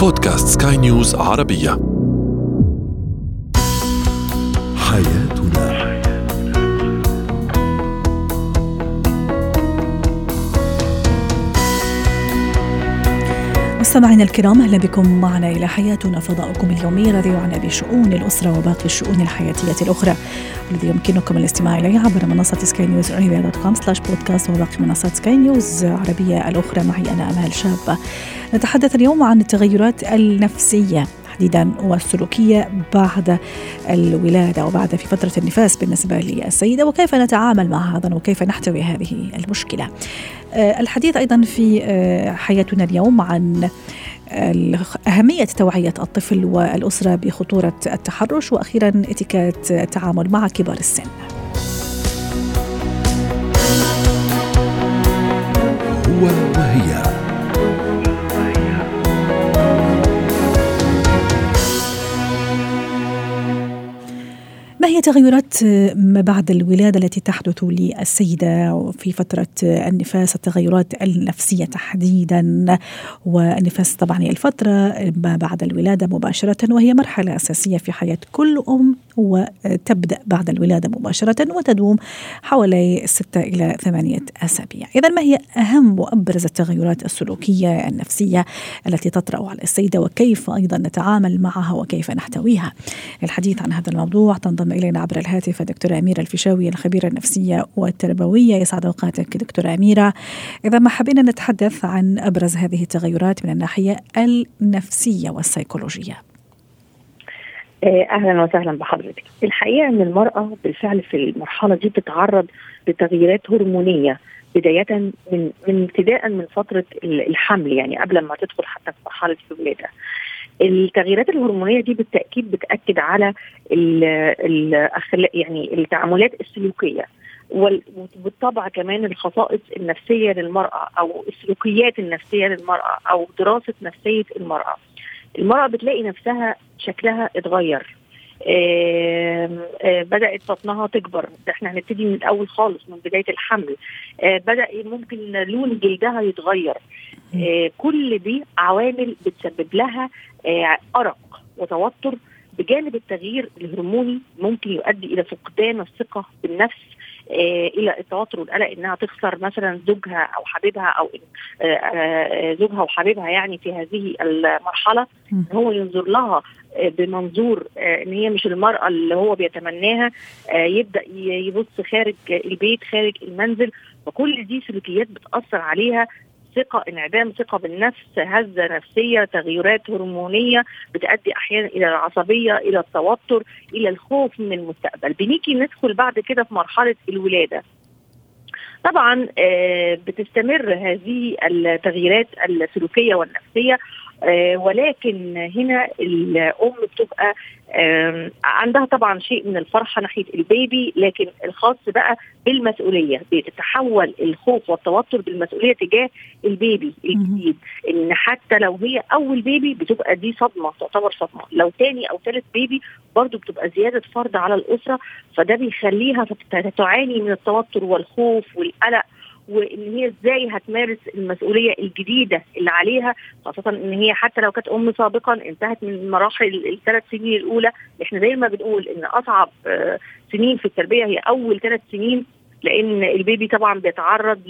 بودكاست سكاي نيوز عربية. حياتنا مستمعينا الكرام أهلا بكم معنا إلى حياتنا فضاؤكم اليومي الذي يعنى بشؤون الأسرة وباقي الشؤون الحياتية الأخرى. والذي يمكنكم الاستماع إليه عبر منصة سكاي نيوز عربيه dot com slash بودكاست وباقي منصات سكاي نيوز عربيه الأخرى. معي أنا أمال شابه نتحدث اليوم عن التغيرات النفسية. تحديدا والسلوكية بعد الولادة وبعد في فترة النفاس بالنسبة للسيدة وكيف نتعامل مع هذا وكيف نحتوي هذه المشكلة. آه، الحديث أيضا في آه، حياتنا اليوم عن أهمية توعية الطفل والأسرة بخطورة التحرش وأخيرا اتكات التعامل مع كبار السن. هو وهي هي تغيرات ما بعد الولادة التي تحدث للسيدة في فترة النفاس التغيرات النفسية تحديدا والنفاس طبعا هي الفترة ما بعد الولادة مباشرة وهي مرحلة أساسية في حياة كل أم وتبدأ بعد الولادة مباشرة وتدوم حوالي ستة إلى ثمانية أسابيع. إذا ما هي أهم وأبرز التغيرات السلوكية النفسية التي تطرأ على السيدة وكيف أيضا نتعامل معها وكيف نحتويها؟ الحديث عن هذا الموضوع تنضم إلينا عبر الهاتف دكتورة أميرة الفيشاوي الخبيرة النفسية والتربوية يسعد أوقاتك دكتورة أميرة إذا ما حبينا نتحدث عن أبرز هذه التغيرات من الناحية النفسية والسيكولوجية أهلا وسهلا بحضرتك. الحقيقة إن المرأة بالفعل في المرحلة دي بتتعرض لتغييرات هرمونية بداية من من ابتداء من فترة الحمل يعني قبل ما تدخل حتى في مرحلة الولادة. التغييرات الهرمونية دي بالتأكيد بتأكد على الاخلاق يعني التعاملات السلوكية وبالطبع كمان الخصائص النفسية للمرأة أو السلوكيات النفسية للمرأة أو دراسة نفسية المرأة. المرأة بتلاقي نفسها شكلها اتغير آه آه بدأت بطنها تكبر. إحنا هنبتدي من الأول خالص من بداية الحمل. آه بدأ ممكن لون جلدها يتغير. كل دي عوامل بتسبب لها أرق وتوتر بجانب التغيير الهرموني ممكن يؤدي إلى فقدان الثقة بالنفس إلى التوتر والقلق إنها تخسر مثلا زوجها أو حبيبها أو زوجها وحبيبها يعني في هذه المرحلة. هو ينظر لها بمنظور إن هي مش المرأة اللي هو بيتمناها يبدأ يبص خارج البيت خارج المنزل وكل دي سلوكيات بتأثر عليها. ثقة انعدام ثقة بالنفس هزة نفسية تغيرات هرمونية بتؤدي أحيانا إلى العصبية إلى التوتر إلى الخوف من المستقبل. بنيجي ندخل بعد كده في مرحلة الولادة. طبعا بتستمر هذه التغييرات السلوكية والنفسية ولكن هنا الأم بتبقى عندها طبعا شيء من الفرحة ناحية البيبي لكن الخاص بقى بالمسؤولية بتتحول الخوف والتوتر بالمسؤولية تجاه البيبي الجديد. إن حتى لو هي أول بيبي بتبقى دي صدمة تعتبر صدمة. لو تاني أو ثالث بيبي برضو بتبقى زيادة فرض على الأسرة فده بيخليها تعاني من التوتر والخوف والقلق وإن هي إزاي هتمارس المسؤولية الجديدة اللي عليها خاصة إن هي حتى لو كانت أم سابقا انتهت من مراحل الثلاث سنين الأولى إحنا دايما بنقول إن أصعب سنين في التربية هي أول ثلاث سنين لأن البيبي طبعا بيتعرض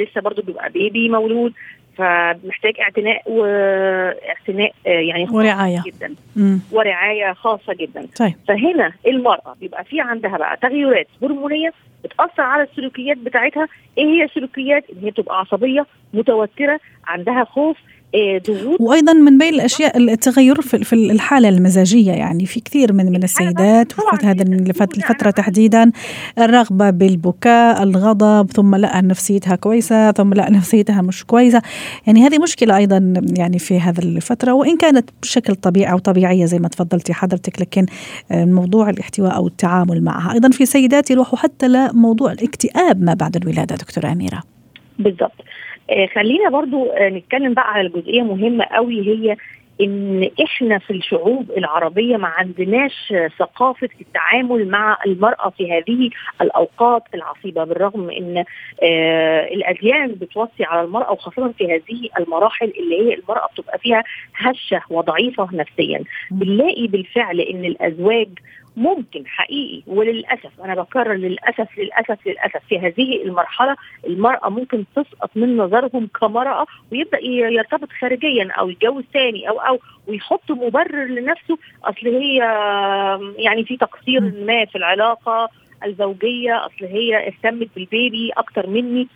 لسه برضه بيبقى بيبي مولود فمحتاج اعتناء واعتناء يعني ورعاية. جدا. مم. ورعاية خاصة جدا. طيب. فهنا المرأة بيبقى في عندها بقى تغيرات هرمونية بتأثر على السلوكيات بتاعتها. إيه هي السلوكيات؟ إن هي تبقى عصبية متوترة عندها خوف ضغوط وأيضا من بين الأشياء التغير في الحالة المزاجية يعني في كثير من من السيدات في هذه الفترة تحديدا الرغبة بالبكاء الغضب ثم لا نفسيتها كويسة ثم لا نفسيتها مش كويسة. يعني هذه مشكلة أيضا يعني في هذه الفترة. وإن كانت بشكل طبيعي أو طبيعية زي ما تفضلتي حضرتك لكن موضوع الاحتواء أو التعامل معها. أيضا في سيدات يروحوا حتى لموضوع الاكتئاب ما بعد الولادة دكتورة أميرة. بالضبط. آه خلينا برضو آه نتكلم بقى على الجزئيه مهمة قوي هي إن إحنا في الشعوب العربية ما عندناش ثقافة التعامل مع المرأة في هذه الأوقات العصيبة بالرغم إن آه الأديان بتوصي على المرأة وخاصة في هذه المراحل اللي هي المرأة بتبقى فيها هشة وضعيفة نفسيا. بنلاقي بالفعل إن الأزواج ممكن حقيقي وللأسف أنا بكرر للأسف للأسف للأسف في هذه المرحلة المرأة ممكن تسقط من نظرهم كمرأة ويبدأ يرتبط خارجيا أو يتجوز ثاني أو أو ويحط مبرر لنفسه. أصل هي يعني في تقصير ما في العلاقة الزوجية. أصل هي اهتمت بالبيبي أكتر مني.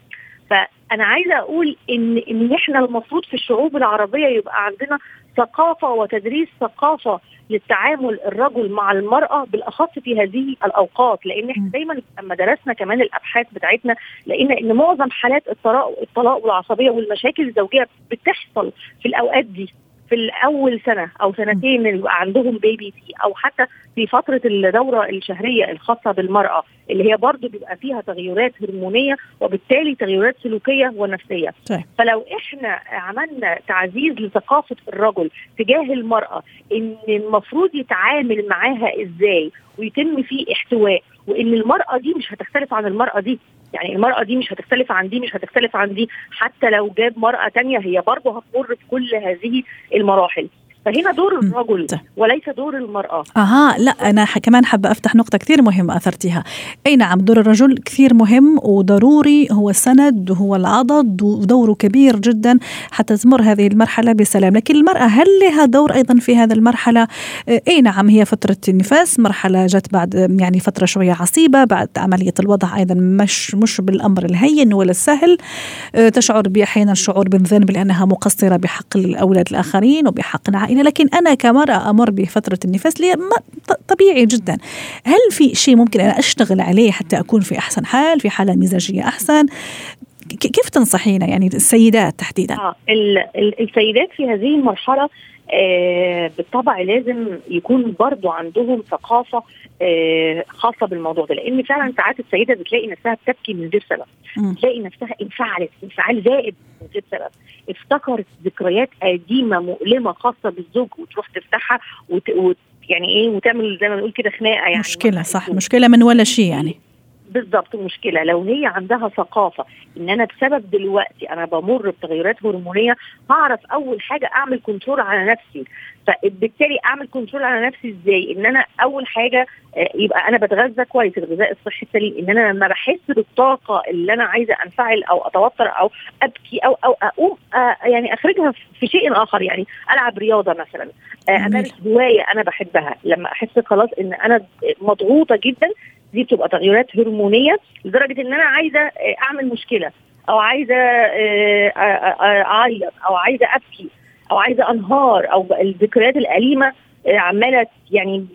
فأنا عايزة أقول إن إن إحنا المفروض في الشعوب العربية يبقى عندنا ثقافة وتدريس ثقافة للتعامل الرجل مع المرأة بالأخص في هذه الأوقات. لأن إحنا دايما لما درسنا كمان الأبحاث بتاعتنا لقينا إن معظم حالات الطلاق الطلاق والعصبية والمشاكل الزوجية بتحصل في الأوقات دي. في الأول سنة أو سنتين اللي يبقى عندهم بيبي فيه أو حتى في فترة الدورة الشهرية الخاصة بالمرأة اللي هي برضه بيبقى فيها تغيرات هرمونية وبالتالي تغيرات سلوكية ونفسية طيب. فلو إحنا عملنا تعزيز لثقافة الرجل تجاه المرأة إن المفروض يتعامل معاها إزاي ويتم فيه احتواء وإن المرأة دي مش هتختلف عن المرأة دي يعني المرأة دي مش هتختلف عن دي مش هتختلف عن دي. حتى لو جاب مرأة تانية هي برضه هتمر بكل هذه المراحل. فهنا دور الرجل وليس دور المرأة. أها لا أنا كمان حابة أفتح نقطة كثير مهمة أثرتها أي نعم دور الرجل كثير مهم وضروري هو السند وهو العضد ودوره كبير جدا حتى تمر هذه المرحلة بسلام. لكن المرأة هل لها دور أيضا في هذه المرحلة؟ أي نعم هي فترة النفاس مرحلة جت بعد يعني فترة شوية عصيبة بعد عملية الوضع أيضا مش مش بالأمر الهين ولا السهل. تشعر بأحيانا الشعور بالذنب لأنها مقصرة بحق الأولاد الآخرين وبحق العائلة لكن أنا كمرأة أمر بفترة النفاس لي طبيعي جدا. هل في شيء ممكن أنا أشتغل عليه حتى أكون في أحسن حال في حالة مزاجية أحسن؟ كيف تنصحينا يعني السيدات تحديدا؟ آه السيدات في هذه المرحلة آه بالطبع لازم يكون برضو عندهم ثقافة آه خاصة بالموضوع ده. لأن فعلا ساعات السيدة بتلاقي نفسها بتبكي من غير سبب. تلاقي نفسها انفعلت انفعال زائد من غير سبب. افتكرت ذكريات قديمة مؤلمة خاصة بالزوج وتروح تفتحها وت... وت... يعني إيه وتعمل زي ما بنقول كده خناقة يعني. مشكلة صح. مشكلة من ولا شيء يعني. بالضبط مشكلة. لو هي عندها ثقافة إن أنا بسبب دلوقتي أنا بمر بتغيرات هرمونية هعرف أول حاجة أعمل control على نفسي. فبالتالي أعمل control على نفسي إزاي؟ إن أنا أول حاجة يبقى أنا بتغذى كويس الغذاء الصحي السليم. إن أنا لما بحس بالطاقة اللي أنا عايزة أنفعل أو أتوتر أو أبكي أو أو أقوم يعني أخرجها في شيء آخر يعني ألعب رياضة مثلا أمارس هواية أنا بحبها. لما أحس خلاص إن أنا مضغوطة جدا دي بتبقى تغيرات هرمونية لدرجة إن أنا عايزة أعمل مشكلة أو عايزة أعيط أو عايزة أبكي أو عايزة أنهار أو الذكريات الأليمة عمالة يعني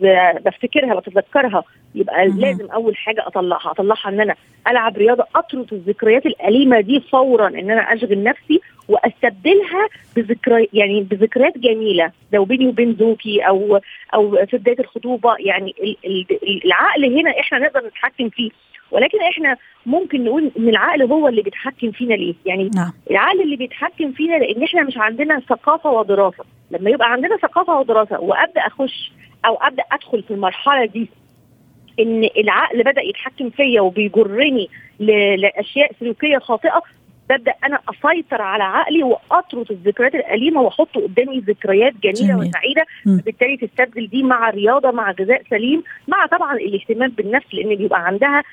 بفتكرها بتذكرها يبقى مم. لازم أول حاجة أطلعها أطلعها إن أنا ألعب رياضة أطرد الذكريات الأليمة دي فورا إن أنا أشغل نفسي وأستبدلها بذكريات يعني بذكريات جميلة لو بيني وبين زوجي أو أو في بداية الخطوبة يعني العقل هنا إحنا نقدر نتحكم فيه ولكن إحنا ممكن نقول إن العقل هو اللي بيتحكم فينا ليه؟ يعني نعم. العقل اللي بيتحكم فينا لأن إحنا مش عندنا ثقافة ودراسة، لما يبقى عندنا ثقافة ودراسة وأبدأ أخش أو أبدأ أدخل في المرحلة دي إن العقل بدأ يتحكم فيا وبيجرني لأشياء سلوكية خاطئة ببدأ أنا أسيطر على عقلي وأطرد الذكريات الأليمة وأحط قدامي ذكريات جميلة جميل. وسعيدة. بالتالي تستبدل دي مع رياضة مع غذاء سليم مع طبعا الاهتمام بالنفس لأن بيبقى عندها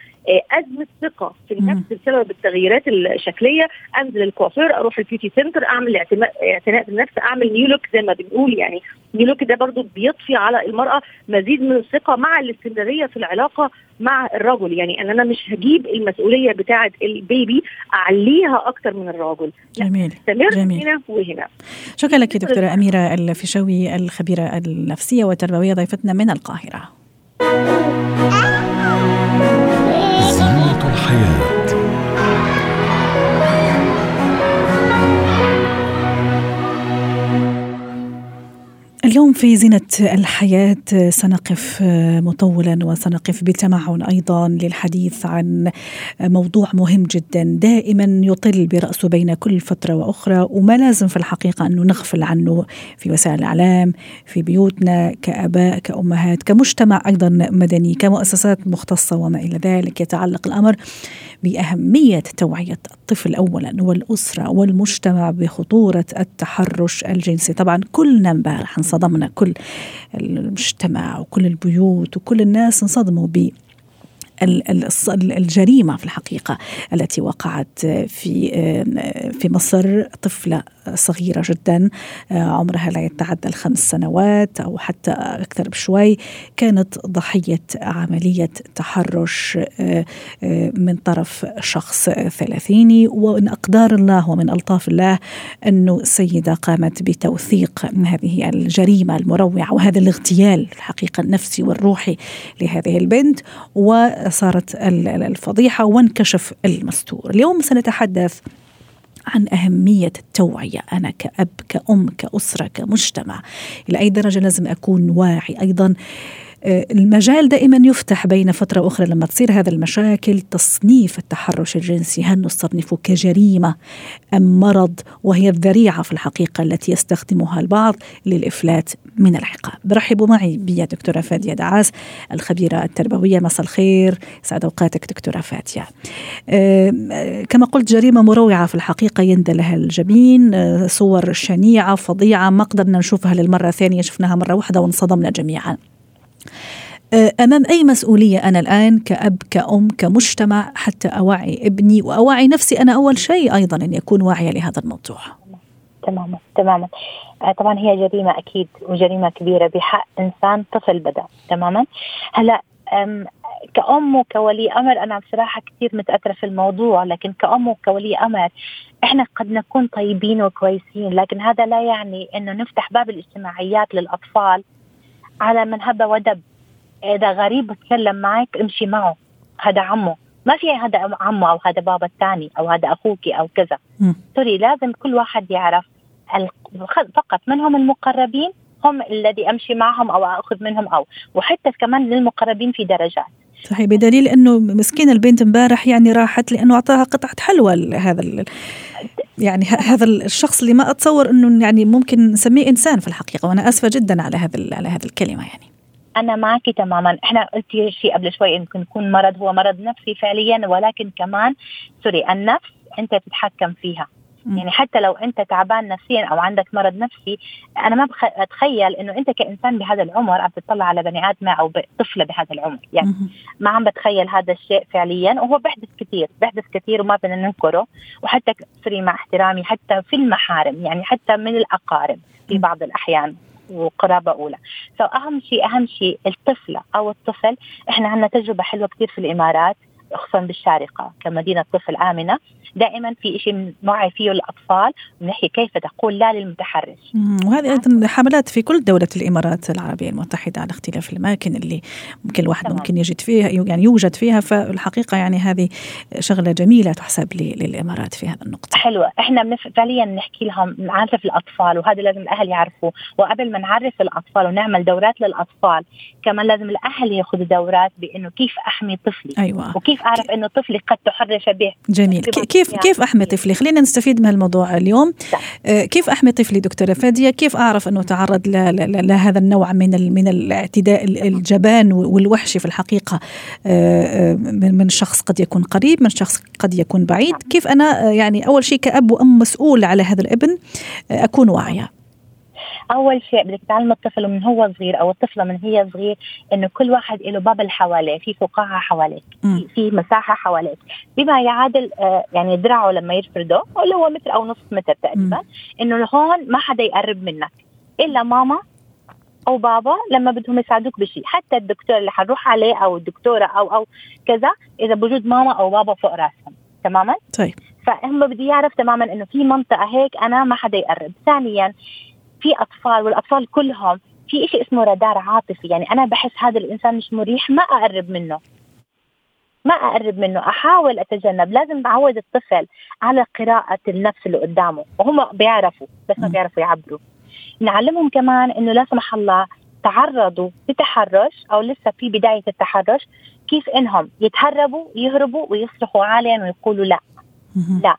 أزمة ثقة في النفس بسبب التغييرات الشكلية. أنزل الكوافير أروح ال beauty center أعمل اعتناء بالنفس أعمل new look زي ما بنقول يعني. لوك ده برضو بيضفي على المرأة مزيد من الثقة مع الاستمرارية في العلاقة مع الرجل. يعني إن أنا مش هجيب المسؤولية بتاعه البيبي أعليها أكتر من الرجل. جميل. استمر جميل. هنا وهنا. شكرا لك دكتورة أميرة الفيشاوي الخبيرة النفسية والتربوية ضيفتنا من القاهرة. زينة الحياة. اليوم في زينة الحياة سنقف مطولا وسنقف بتمعن أيضا للحديث عن موضوع مهم جدا. دائما يطل برأسه بين كل فترة وأخرى وما لازم في الحقيقة أنه نغفل عنه في وسائل الإعلام في بيوتنا كأباء كأمهات كمجتمع أيضا مدني كمؤسسات مختصة وما إلى ذلك. يتعلق الأمر بأهمية توعية الطفل اولا والأسرة والمجتمع بخطورة التحرش الجنسي، طبعا كلنا امبارح انصدمنا كل المجتمع وكل البيوت وكل الناس انصدموا ب الجريمة في الحقيقة التي وقعت في في مصر طفلة صغيرة جدا آه، عمرها لا يتعدى الخمس سنوات أو حتى أكثر بشوي. كانت ضحية عملية تحرش آه، آه، من طرف شخص ثلاثيني. ومن أقدار الله ومن ألطاف الله أنه السيدة قامت بتوثيق هذه الجريمة المروعة وهذا الاغتيال الحقيقة النفسي والروحي لهذه البنت. وصارت الفضيحة وانكشف المستور. اليوم سنتحدث عن أهمية التوعية أنا كأب كأم كأسرة كمجتمع. إلى أي درجة لازم أكون واعي. أيضا المجال دائما يفتح بين فترة وأخرى لما تصير هذا المشاكل تصنيف التحرش الجنسي هل نصنفه كجريمة أم مرض؟ وهي الذريعة في الحقيقة التي يستخدمها البعض للإفلات من العقاب. برحبوا معي بيا دكتورة فادية دعاس الخبيرة التربوية. مساء الخير. سعد أوقاتك دكتورة فادية. آه، كما قلت جريمة مروعة في الحقيقة يندى لها الجبين. آه، صور شنيعة فظيعة ما قدرنا نشوفها للمرة الثانية شفناها مرة واحدة وانصدمنا جميعا. آه، أمام أي مسؤولية أنا الآن كأب كأم كمجتمع حتى اوعي ابني واوعي نفسي أنا أول شيء أيضا اني اكون واعية لهذا الموضوع. تماما تماما. آه، طبعا هي جريمة أكيد وجريمة كبيرة بحق إنسان طفل بدأ. تماما. هلأ كأم وكولي أمر أنا بصراحة كثير متأثرة في الموضوع لكن كأم وكولي أمر إحنا قد نكون طيبين وكويسين لكن هذا لا يعني إنه نفتح باب الاجتماعيات للأطفال على من هب ودب. اذا غريب بتكلم معك امشي معه. هذا عمه. ما في هذا عمه أو هذا بابا الثاني أو هذا أخوك أو كذا. سوري لازم كل واحد يعرف فقط من هم المقربين هم الذي أمشي معهم أو أخذ منهم أو. وحتى كمان للمقربين في درجات. صحيح بدليل إنه مسكين البنت امبارح يعني راحت لأنه أعطاها قطعة حلوى لهذا يعني هذا الشخص اللي ما أتصور إنه يعني ممكن نسميه إنسان في الحقيقة وأنا آسفة جدا على هذا على هذه الكلمة يعني. أنا معك تماما. إحنا قلتي شيء قبل شوي يمكن يكون مرض هو مرض نفسي فعليا ولكن كمان sorry النفس أنت تتحكم فيها. يعني حتى لو أنت تعبان نفسيا أو عندك مرض نفسي أنا ما بتخيل إنه أنت كإنسان بهذا العمر عم تطلع على بني ادمه أو طفلة بهذا العمر. يعني ما عم بتخيل هذا الشيء فعليا وهو بيحدث كثير بيحدث كثير وما بدنا ننكره. وحتى sorry مع احترامي حتى في المحارم يعني حتى من الأقارب في بعض الأحيان. وقرابة أولى. فأهم شيء أهم شيء الطفلة أو الطفل. إحنا عندنا تجربة حلوة كثير في الإمارات خصوصا بالشارقة كمدينة طفل آمنة. دائما في شيء نوعي فيه الأطفال من ناحية كيف تقول لا للمتحرش. وهذه أيضا حملات في كل دولة الإمارات العربية المتحدة على اختلاف الاماكن اللي ممكن الواحد تمام. ممكن يجد فيها يعني يوجد فيها فالحقيقة يعني هذه شغلة جميلة تحسب للإمارات في هذا النقطة. حلوة. إحنا فعليا نحكي لهم نعرف الأطفال وهذا لازم الأهل يعرفوا وقبل ما نعرف الأطفال ونعمل دورات للأطفال كمان لازم الأهل ياخذوا دورات بإنه كيف أحمي طفلي. أيوة. وكيف أعرف إنه طفلي قد تحرش به. جميل. كيف كيف كيف احمي طفلي؟ خلينا نستفيد من الموضوع اليوم. آه، كيف احمي طفلي دكتورة فادية؟ كيف أعرف أنه تعرض لهذا النوع من من الاعتداء الجبان والوحشي في الحقيقة؟ آه، آه، من شخص قد يكون قريب من شخص قد يكون بعيد. نعم. كيف أنا يعني أول شيء كأب وأم مسؤول على هذا الابن أكون واعية؟ أول شيء بدك تعلم الطفل من هو صغير أو الطفلة من هي صغير إنه كل واحد له بابل حواليه في فقاعه حواليك في مساحة حواليك. بما يعادل آه يعني دراعه لما يفرده اللي هو متر أو نص متر تقريبا إنه هون ما حدا يقرب منك إلا ماما أو بابا لما بدهم يساعدوك بشيء. حتى الدكتور اللي حنروح عليه أو الدكتورة أو أو كذا إذا بوجود ماما أو بابا فوق راسهم. تماما؟ طيب. فهم بدي يعرف تماما إنه في منطقة هيك أنا ما حدا يقرب. ثانيا في أطفال والأطفال كلهم في شيء اسمه رادار عاطفي. يعني أنا بحس هذا الإنسان مش مريح ما أقرب منه. ما أقرب منه. أحاول أتجنب. لازم أعود الطفل على قراءة النفس اللي قدامه. وهم بيعرفوا بس ما بيعرفوا يعبروا. نعلمهم كمان إنه لا سمح الله تعرضوا لتحرش أو لسه في بداية التحرش كيف إنهم يتهربوا يهربوا ويصرخوا عاليا ويقولوا لا. لا.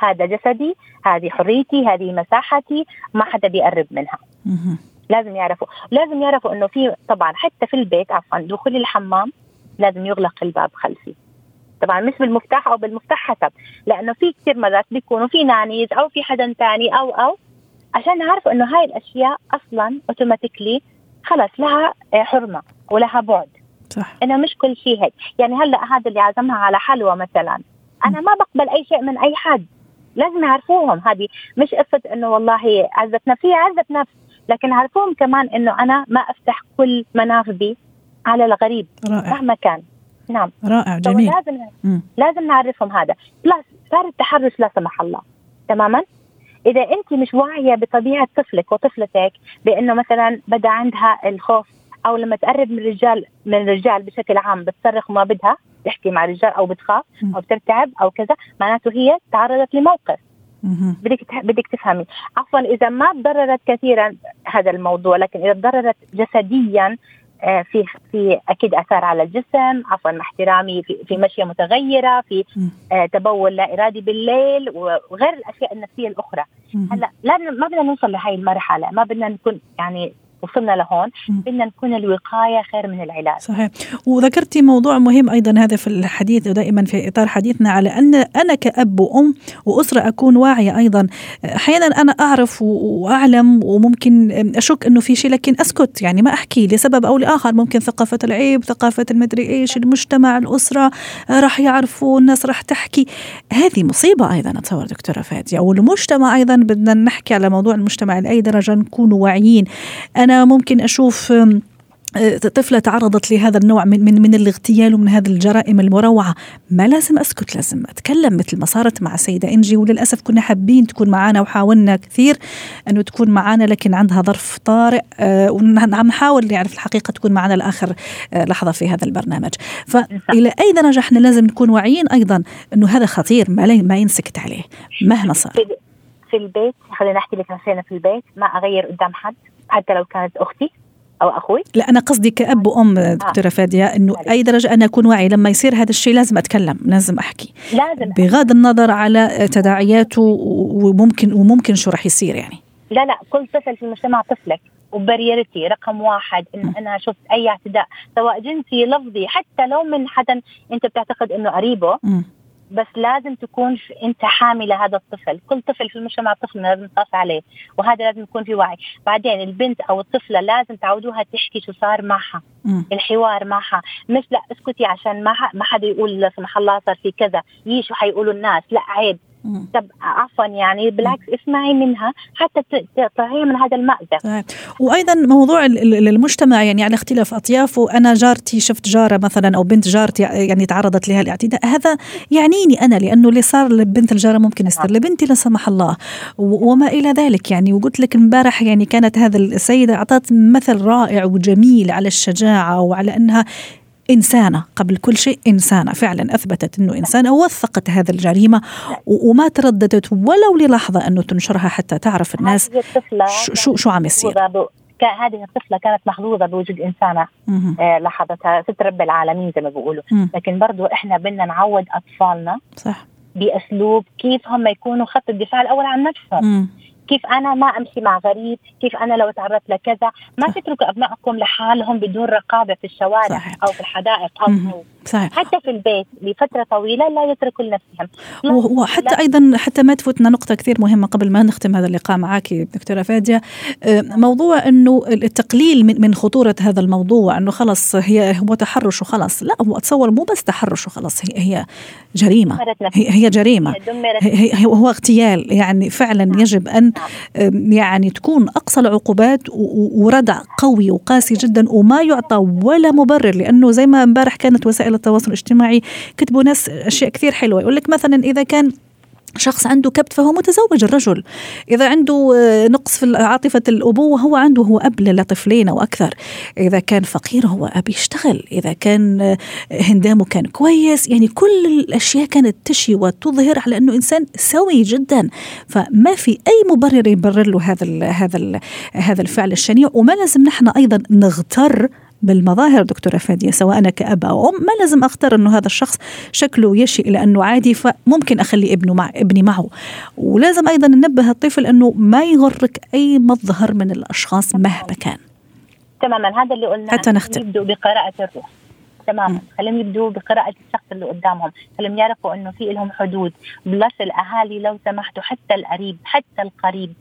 هذا جسدي هذه حريتي هذه مساحتي ما حدا بيقرب منها. لازم يعرفوا لازم يعرفوا إنه في طبعا حتى في البيت عفوا دخول الحمام لازم يغلق الباب خلفي. طبعا مش بالمفتاح أو بالمفتاح حسب لأنه في كثير مرات بيكونوا في نانيز أو في حدا ثاني أو أو. عشان نعرف إنه هاي الأشياء أصلا اوتوماتيكلي خلص لها حرمة ولها بعد. صح. إنه مش كل شيء هيك. يعني هلأ هذا اللي عزمها على حلوى مثلا. أنا ما بقبل أي شيء من أي حد. لازم يعرفوهم هذه مش قصة إنه والله عزت نفسي عزت نفس لكن عرفوهم كمان إنه أنا ما أفتح كل منافذي على الغريب رائع. مهما كان. نعم. رائع جميل. لازم م. لازم نعرفهم هذا. بلس صار التحرش لا سمح الله. تماما؟ إذا أنت مش واعية بطبيعة طفلك وطفلتك بإنه مثلا بدأ عندها الخوف أو لما تقرب من الرجال من الرجال بشكل عام بتصرخ ما بدها تحكي مع الرجال أو بتخاف أو بترتعب أو كذا معناته هي تعرضت لموقف. بدك بدك تفهمي. عفوا إذا ما تضررت كثيرا هذا الموضوع لكن إذا تضررت جسديا آه، في في أكيد آثار على الجسم عفوا مع احترامي في, في مشية متغيرة في آه، تبول لا إرادي بالليل وغير الأشياء النفسية الأخرى. هلأ لا ما بدنا نوصل لهي المرحلة ما بدنا نكون يعني وصلنا لهون بدنا نكون الوقاية خير من العلاج. صحيح. وذكرتي موضوع مهم أيضا هذا في الحديث ودائما في إطار حديثنا على أن أنا كأب وأم وأسرة أكون واعية أيضا. أحيانا أنا أعرف وأعلم وممكن أشك إنه في شيء لكن أسكت. يعني ما أحكي لسبب أو لآخر. ممكن ثقافة العيب ثقافة المدري إيش المجتمع الأسرة راح يعرفوا الناس راح تحكي. هذه مصيبة أيضا أتصور دكتورة فادية. والمجتمع أيضا بدنا نحكي على موضوع المجتمع لأي درجة نكون واعيين. أنا ممكن أشوف آه، طفلة تعرضت لهذا النوع من من من الاغتيال ومن هذه الجرائم المروعة. ما لازم أسكت لازم أتكلم مثل ما صارت مع السيدة إنجي. وللأسف كنا حابين تكون معنا وحاولنا كثير أنه تكون معنا لكن عندها ظرف طارئ آه وعم نحاول يعني في الحقيقة تكون معنا لآخر آه لحظة في هذا البرنامج. فإلى أي درجة إحنا لازم نكون واعيين أيضا أنه هذا خطير ما, ما ينسكت عليه مهما صار. في البيت خلينا نحكي لك نفسنا في البيت ما أغير قدام حد. حتى لو كانت أختي أو أخوي. لا أنا قصدي كأب وأم آه. دكتورة فادية إنه أي درجة أنا أكون واعي لما يصير هذا الشيء لازم أتكلم لازم أحكي. لازم. بغض النظر على تداعياته وممكن وممكن شو راح يصير يعني. لا لا كل طفل في المجتمع طفلك وبريرتي رقم واحد إن أنا شفت أي اعتداء سواء جنسي لفظي حتى لو من حدا أنت بتعتقد إنه قريبه بس لازم تكون أنت حاملة هذا الطفل. كل طفل في المجتمع طفل لازم نخاف عليه وهذا لازم يكون في وعي. بعدين البنت أو الطفلة لازم تعودوها تحكي شو صار معها. الحوار معها. مش لا اسكتي عشان ما ما حدا يقول لا سمح الله صار في كذا. يي شو حيقولوا الناس؟ لا عيب. طب عفوا يعني بالعكس اسمعي منها حتى تطلعيها من هذا المأزق. طيب. وأيضا موضوع المجتمع يعني على اختلاف اطيافه أنا جارتي شفت جارة مثلا أو بنت جارتي يعني تعرضت لها الاعتداء هذا يعنيني أنا لأنه اللي صار لبنت الجارة ممكن يصير لبنتي لا سمح الله. وما إلى ذلك يعني. وقلت لك امبارح يعني كانت هذه السيدة أعطت مثل رائع وجميل على الشجاعة وعلى أنها إنسانة قبل كل شيء إنسانة. فعلا أثبتت أنه إنسانة ووثقت هذه الجريمة وما ترددت ولو للحظة أنه تنشرها حتى تعرف الناس شو, شو عم يصير. هذه الطفلة كانت محظوظة بوجود إنسانة آه لاحظتها ست رب العالمين زي ما بيقولوا. لكن برضو إحنا بدنا نعود أطفالنا صح. بأسلوب كيف هم يكونوا خط الدفاع الأول عن نفسهم. كيف أنا ما أمشي مع غريب؟ كيف أنا لو تعرضت لكذا؟ ما تتركوا أبنائكم لحالهم بدون رقابة في الشوارع صحيح. أو في الحدائق أو صحيح. حتى في البيت لفترة طويلة لا يتركوا لنفسهم. وحتى لا. أيضا حتى ما تفوتنا نقطة كثير مهمة قبل ما نختم هذا اللقاء معك دكتورة فادية. آه، موضوع إنه التقليل من من خطورة هذا الموضوع إنه خلص هي هو تحرش وخلص. لا هو أتصور مو بس تحرش وخلص هي هي جريمة. هي, هي جريمة. هي, هي هو اغتيال. يعني فعلا نعم. يجب أن. يعني تكون أقصى العقوبات وردع قوي وقاسي جدا وما يعطى ولا مبرر لأنه زي ما امبارح كانت وسائل التواصل الاجتماعي كتبوا ناس أشياء كثير حلوة. يقول لك مثلا إذا كان شخص عنده كبت فهو متزوج الرجل. إذا عنده آه، نقص في عاطفة الأبوة هو عنده هو أب لطفلين أو أكثر. إذا كان فقير هو أب يشتغل. إذا كان آه، هندامه كان كويس. يعني كل الأشياء كانت تشي وتظهر على أنه إنسان سوي جدا. فما في أي مبرر يبرر له هذا ال هذا ال هذا الفعل الشنيع. وما لازم نحن أيضا نغتر بالمظاهر دكتورة فادية سواء أنا كأب أو أم ما لازم أختار أنه هذا الشخص شكله يشي إلى أنه عادي فممكن أخلي ابنه مع ابني معه. ولازم أيضا ننبه الطفل أنه ما يغرك أي مظهر من الأشخاص مهما كان. تماما هذا اللي قلنا حتى نختم. يبدوا بقراءة الروح. تماما خليهم يبدوا بقراءة الشخص اللي قدامهم. خليهم يعرفوا إنه في لهم حدود. بلس الأهالي لو سمحتوا حتى القريب حتى القريب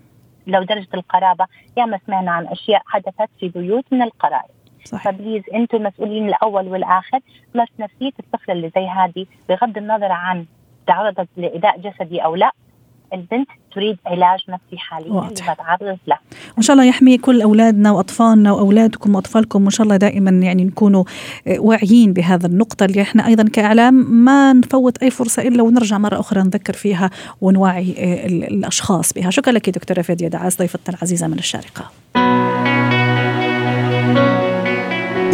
لو درجة القرابة ياما سمعنا عن أشياء حدثت في بيوت من القرائب. صحيح. فبليز أنتم المسؤولين الأول والآخر بس نفسية الطفلة اللي زي هذه بغض النظر عن تعرضت لايذاء جسدي أو لا البنت تريد علاج نفسي حاليا واضح. تعرضت له وإن شاء الله يحمي كل أولادنا وأطفالنا وأولادكم وأطفالكم وإن شاء الله دائما يعني نكونوا واعيين بهذا النقطة اللي إحنا أيضا كإعلام ما نفوت أي فرصة إلا ونرجع مرة أخرى نذكر فيها ونوعي الأشخاص بها شكرا لك دكتورة فادية دعاس ضيفتنا العزيزة من الشارقة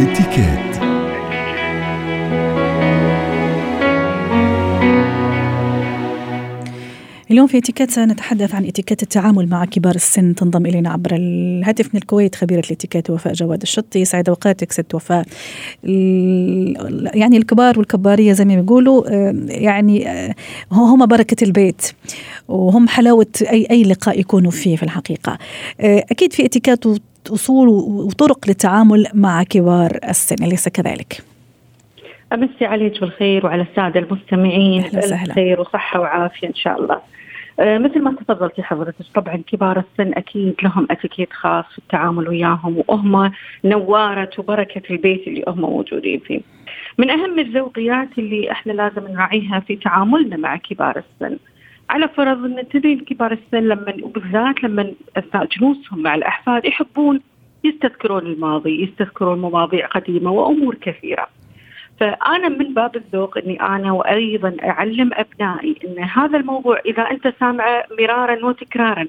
اتكات اليوم في اتيكيت سنتحدث عن اتيكيت التعامل مع كبار السن. تنضم إلينا عبر الهاتف من الكويت خبيرة الاتيكيت وفاء جواد الشطي. سعيد اوقاتك ست وفاء. يعني الكبار والكبارية زي ما بيقولوا يعني آه، هم بركة البيت وهم حلاوة أي أي لقاء يكونوا فيه في الحقيقة. آه، أكيد في اتيكيت اصول وطرق للتعامل مع كبار السن. أليس كذلك؟ أمسي عليك بالخير وعلى السادة المستمعين. خير وصحة وعافية إن شاء الله. أه مثل ما تفضلتي حضرتك طبعا كبار السن أكيد لهم اتيكيت خاص في التعامل وياهم وهم نوارة وبركة البيت اللي هم موجودين فيه. من أهم الذوقيات اللي إحنا لازم نراعيها في تعاملنا مع كبار السن. على فرض أن تدرين كبار السن لما وبالذات لما أثناء جلوسهم مع الأحفاد يحبون يستذكرون الماضي، يستذكرون مواضيع قديمة وأمور كثيرة. فأنا من باب الذوق إني أنا وأيضا أعلم أبنائي إن هذا الموضوع إذا أنت سامعه مرارا وتكرارا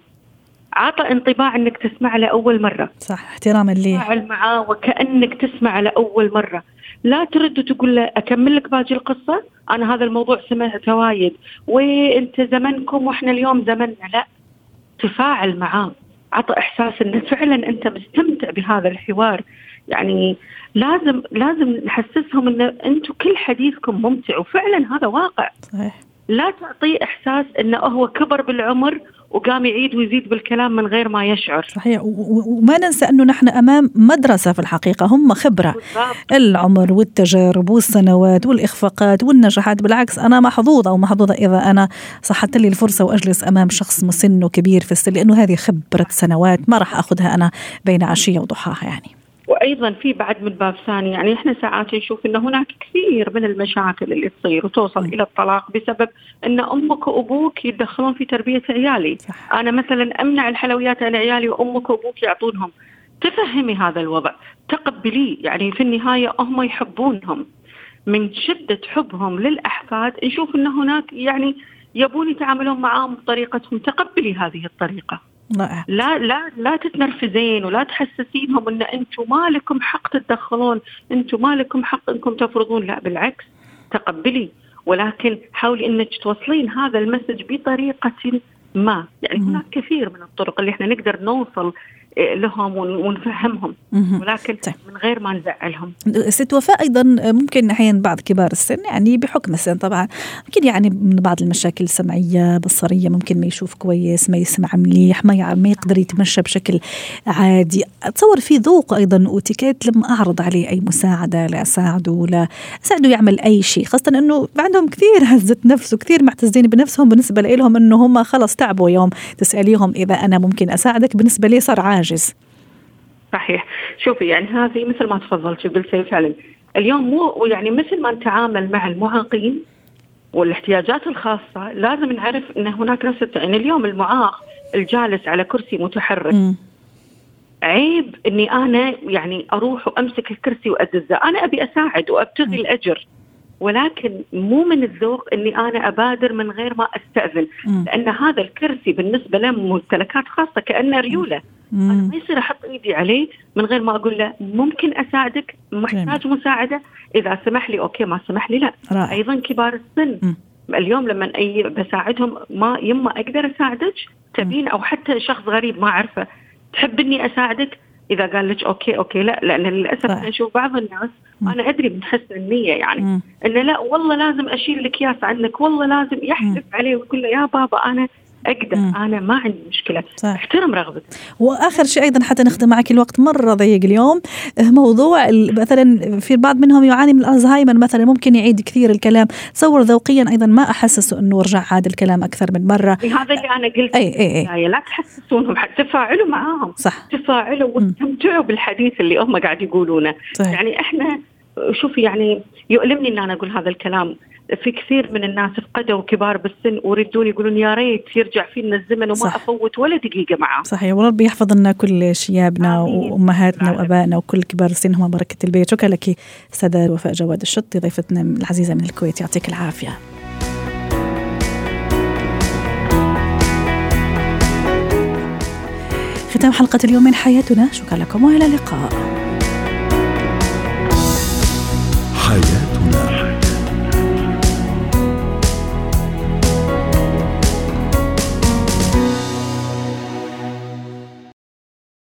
عطى انطباع إنك تسمع له اول مرة. صح احتراما لي تفاعل معاه وكأنك تسمع له اول مرة. لا ترد وتقول له أكمل لك باقي القصة؟ أنا هذا الموضوع سمعته وايد. وانت زمنكم وإحنا اليوم زمننا؟ لا. تفاعل معاه. عطى إحساس إنه فعلا أنت مستمتع بهذا الحوار. يعني لازم لازم نحسسهم ان أنتم كل حديثكم ممتع وفعلا هذا واقع. صحيح. لا تعطيه إحساس إنه هو كبر بالعمر وقام يعيد ويزيد بالكلام من غير ما يشعر. صحيح. وما ننسى أنه نحن أمام مدرسة في الحقيقة هم خبرة. بالضبط. العمر والتجارب والسنوات والإخفاقات والنجاحات بالعكس أنا محظوظة ومحظوظه إذا أنا صحت لي الفرصة وأجلس أمام شخص مسن وكبير في السن لأنه هذه خبرة سنوات ما راح أخذها أنا بين عشية وضحاها يعني. وأيضا في بعد من باب ثاني يعني إحنا ساعات نشوف إن هناك كثير من المشاكل اللي تصير وتوصل إلى الطلاق بسبب إن أمك وأبوك يتدخلون في تربية عيالي. صح. أنا مثلا أمنع الحلويات عن عيالي وأمك وأبوك يعطونهم. تفهمي هذا الوضع. تقبليه يعني في النهاية هم يحبونهم. من شدة حبهم للأحفاد نشوف إن هناك يعني يبون يتعاملون معاهم بطريقتهم. تقبلي هذه الطريقة. لا لا لا تتنرفزين ولا تحسسينهم إن أنتم ما لكم حق تتدخلون، أنتم ما لكم حق إنكم تفرضون، لا بالعكس تقبلي. ولكن حاولي إنك توصلين هذا المسج بطريقة ما، يعني هناك كثير من الطرق اللي إحنا نقدر نوصل لهم ونفهمهم. ولكن طيب. من غير ما نزعلهم. ست وفاء أيضا ممكن أحيانا بعض كبار السن يعني بحكم السن طبعا ممكن يعني من بعض المشاكل السمعية بصريه ممكن ما يشوف كويس ما يسمع مليح ما ما يقدر يتمشى بشكل عادي. أتصور في ذوق أيضا واتيكيت لما أعرض عليه أي مساعدة لاساعده لا أساعده يعمل أي شيء خاصة إنه عندهم كثير هزه نفس وكثير معتزين بنفسهم بالنسبة لهم إنه هم خلص تعبوا يوم تسأليهم إذا أنا ممكن أساعدك بالنسبة لي صار عادي. حاجز صحيح. شوفي يعني هذه مثل ما تفضلتي وقلتي فعلا اليوم مو يعني مثل ما نتعامل مع المعاقين والاحتياجات الخاصة لازم نعرف أن هناك ناس يعني اليوم المعاق الجالس على كرسي متحرك. م. عيب إني أنا يعني أروح وأمسك الكرسي وأدزه، أنا أبي أساعد وأبتغي الأجر. ولكن مو من الذوق إني أنا أبادر من غير ما أستأذن. مم. لأن هذا الكرسي بالنسبة له ممتلكات خاصة كأنه ريوله. أنا مم. ما يصير أحط إيدي عليه من غير ما أقول له ممكن أساعدك محتاج مساعدة. إذا سمح لي okay ما سمح لي لا. رائع. أيضا كبار السن. مم. اليوم لما أي بساعدهم ما يما أقدر أساعدك تبين أو حتى شخص غريب ما أعرفه تحب إني أساعدك إذا قال لك okay okay لا لأن للأسف صح. نشوف بعض الناس مم. أنا أدري من حسن النيه يعني مم. إنه لا والله لازم أشيل الأكياس عنك والله لازم يحلف عليه ويقول له يا بابا أنا أقدر مم. أنا ما عندي مشكلة. صح. أحترم رغبتك. وآخر شيء أيضا حتى نختم معك الوقت مرة ضيق اليوم موضوع ال- مثلا في البعض منهم يعاني من الزهايمر مثلا ممكن يعيد كثير الكلام. تصور ذوقيا أيضا ما احسسه إنه رجع عاد الكلام أكثر من مرة. هذا اللي أنا قلت أي أي البداية، لا تحسسونهم حتى تفاعلوا معاهم. صح. تفاعلوا واستمتعوا بالحديث اللي هم قاعد يقولونه. يعني إحنا شوفي يعني يؤلمني إن أنا أقول هذا الكلام. في كثير من الناس فقدوا كبار بالسن ويردون يقولون يا ريت يرجع فينا الزمن وما صح. أفوت ولا دقيقة معاه صحيح وربي يحفظ لنا كل شيابنا آمين. وأمهاتنا آمين. وآبائنا وكل كبار السن هم بركة البيت. شكرا لك أستاذة وفاء جواد الشطي ضيفتنا العزيزة من الكويت. يعطيك العافية. ختام حلقة اليوم من حياتنا. شكرا لكم وإلى اللقاء. حياتنا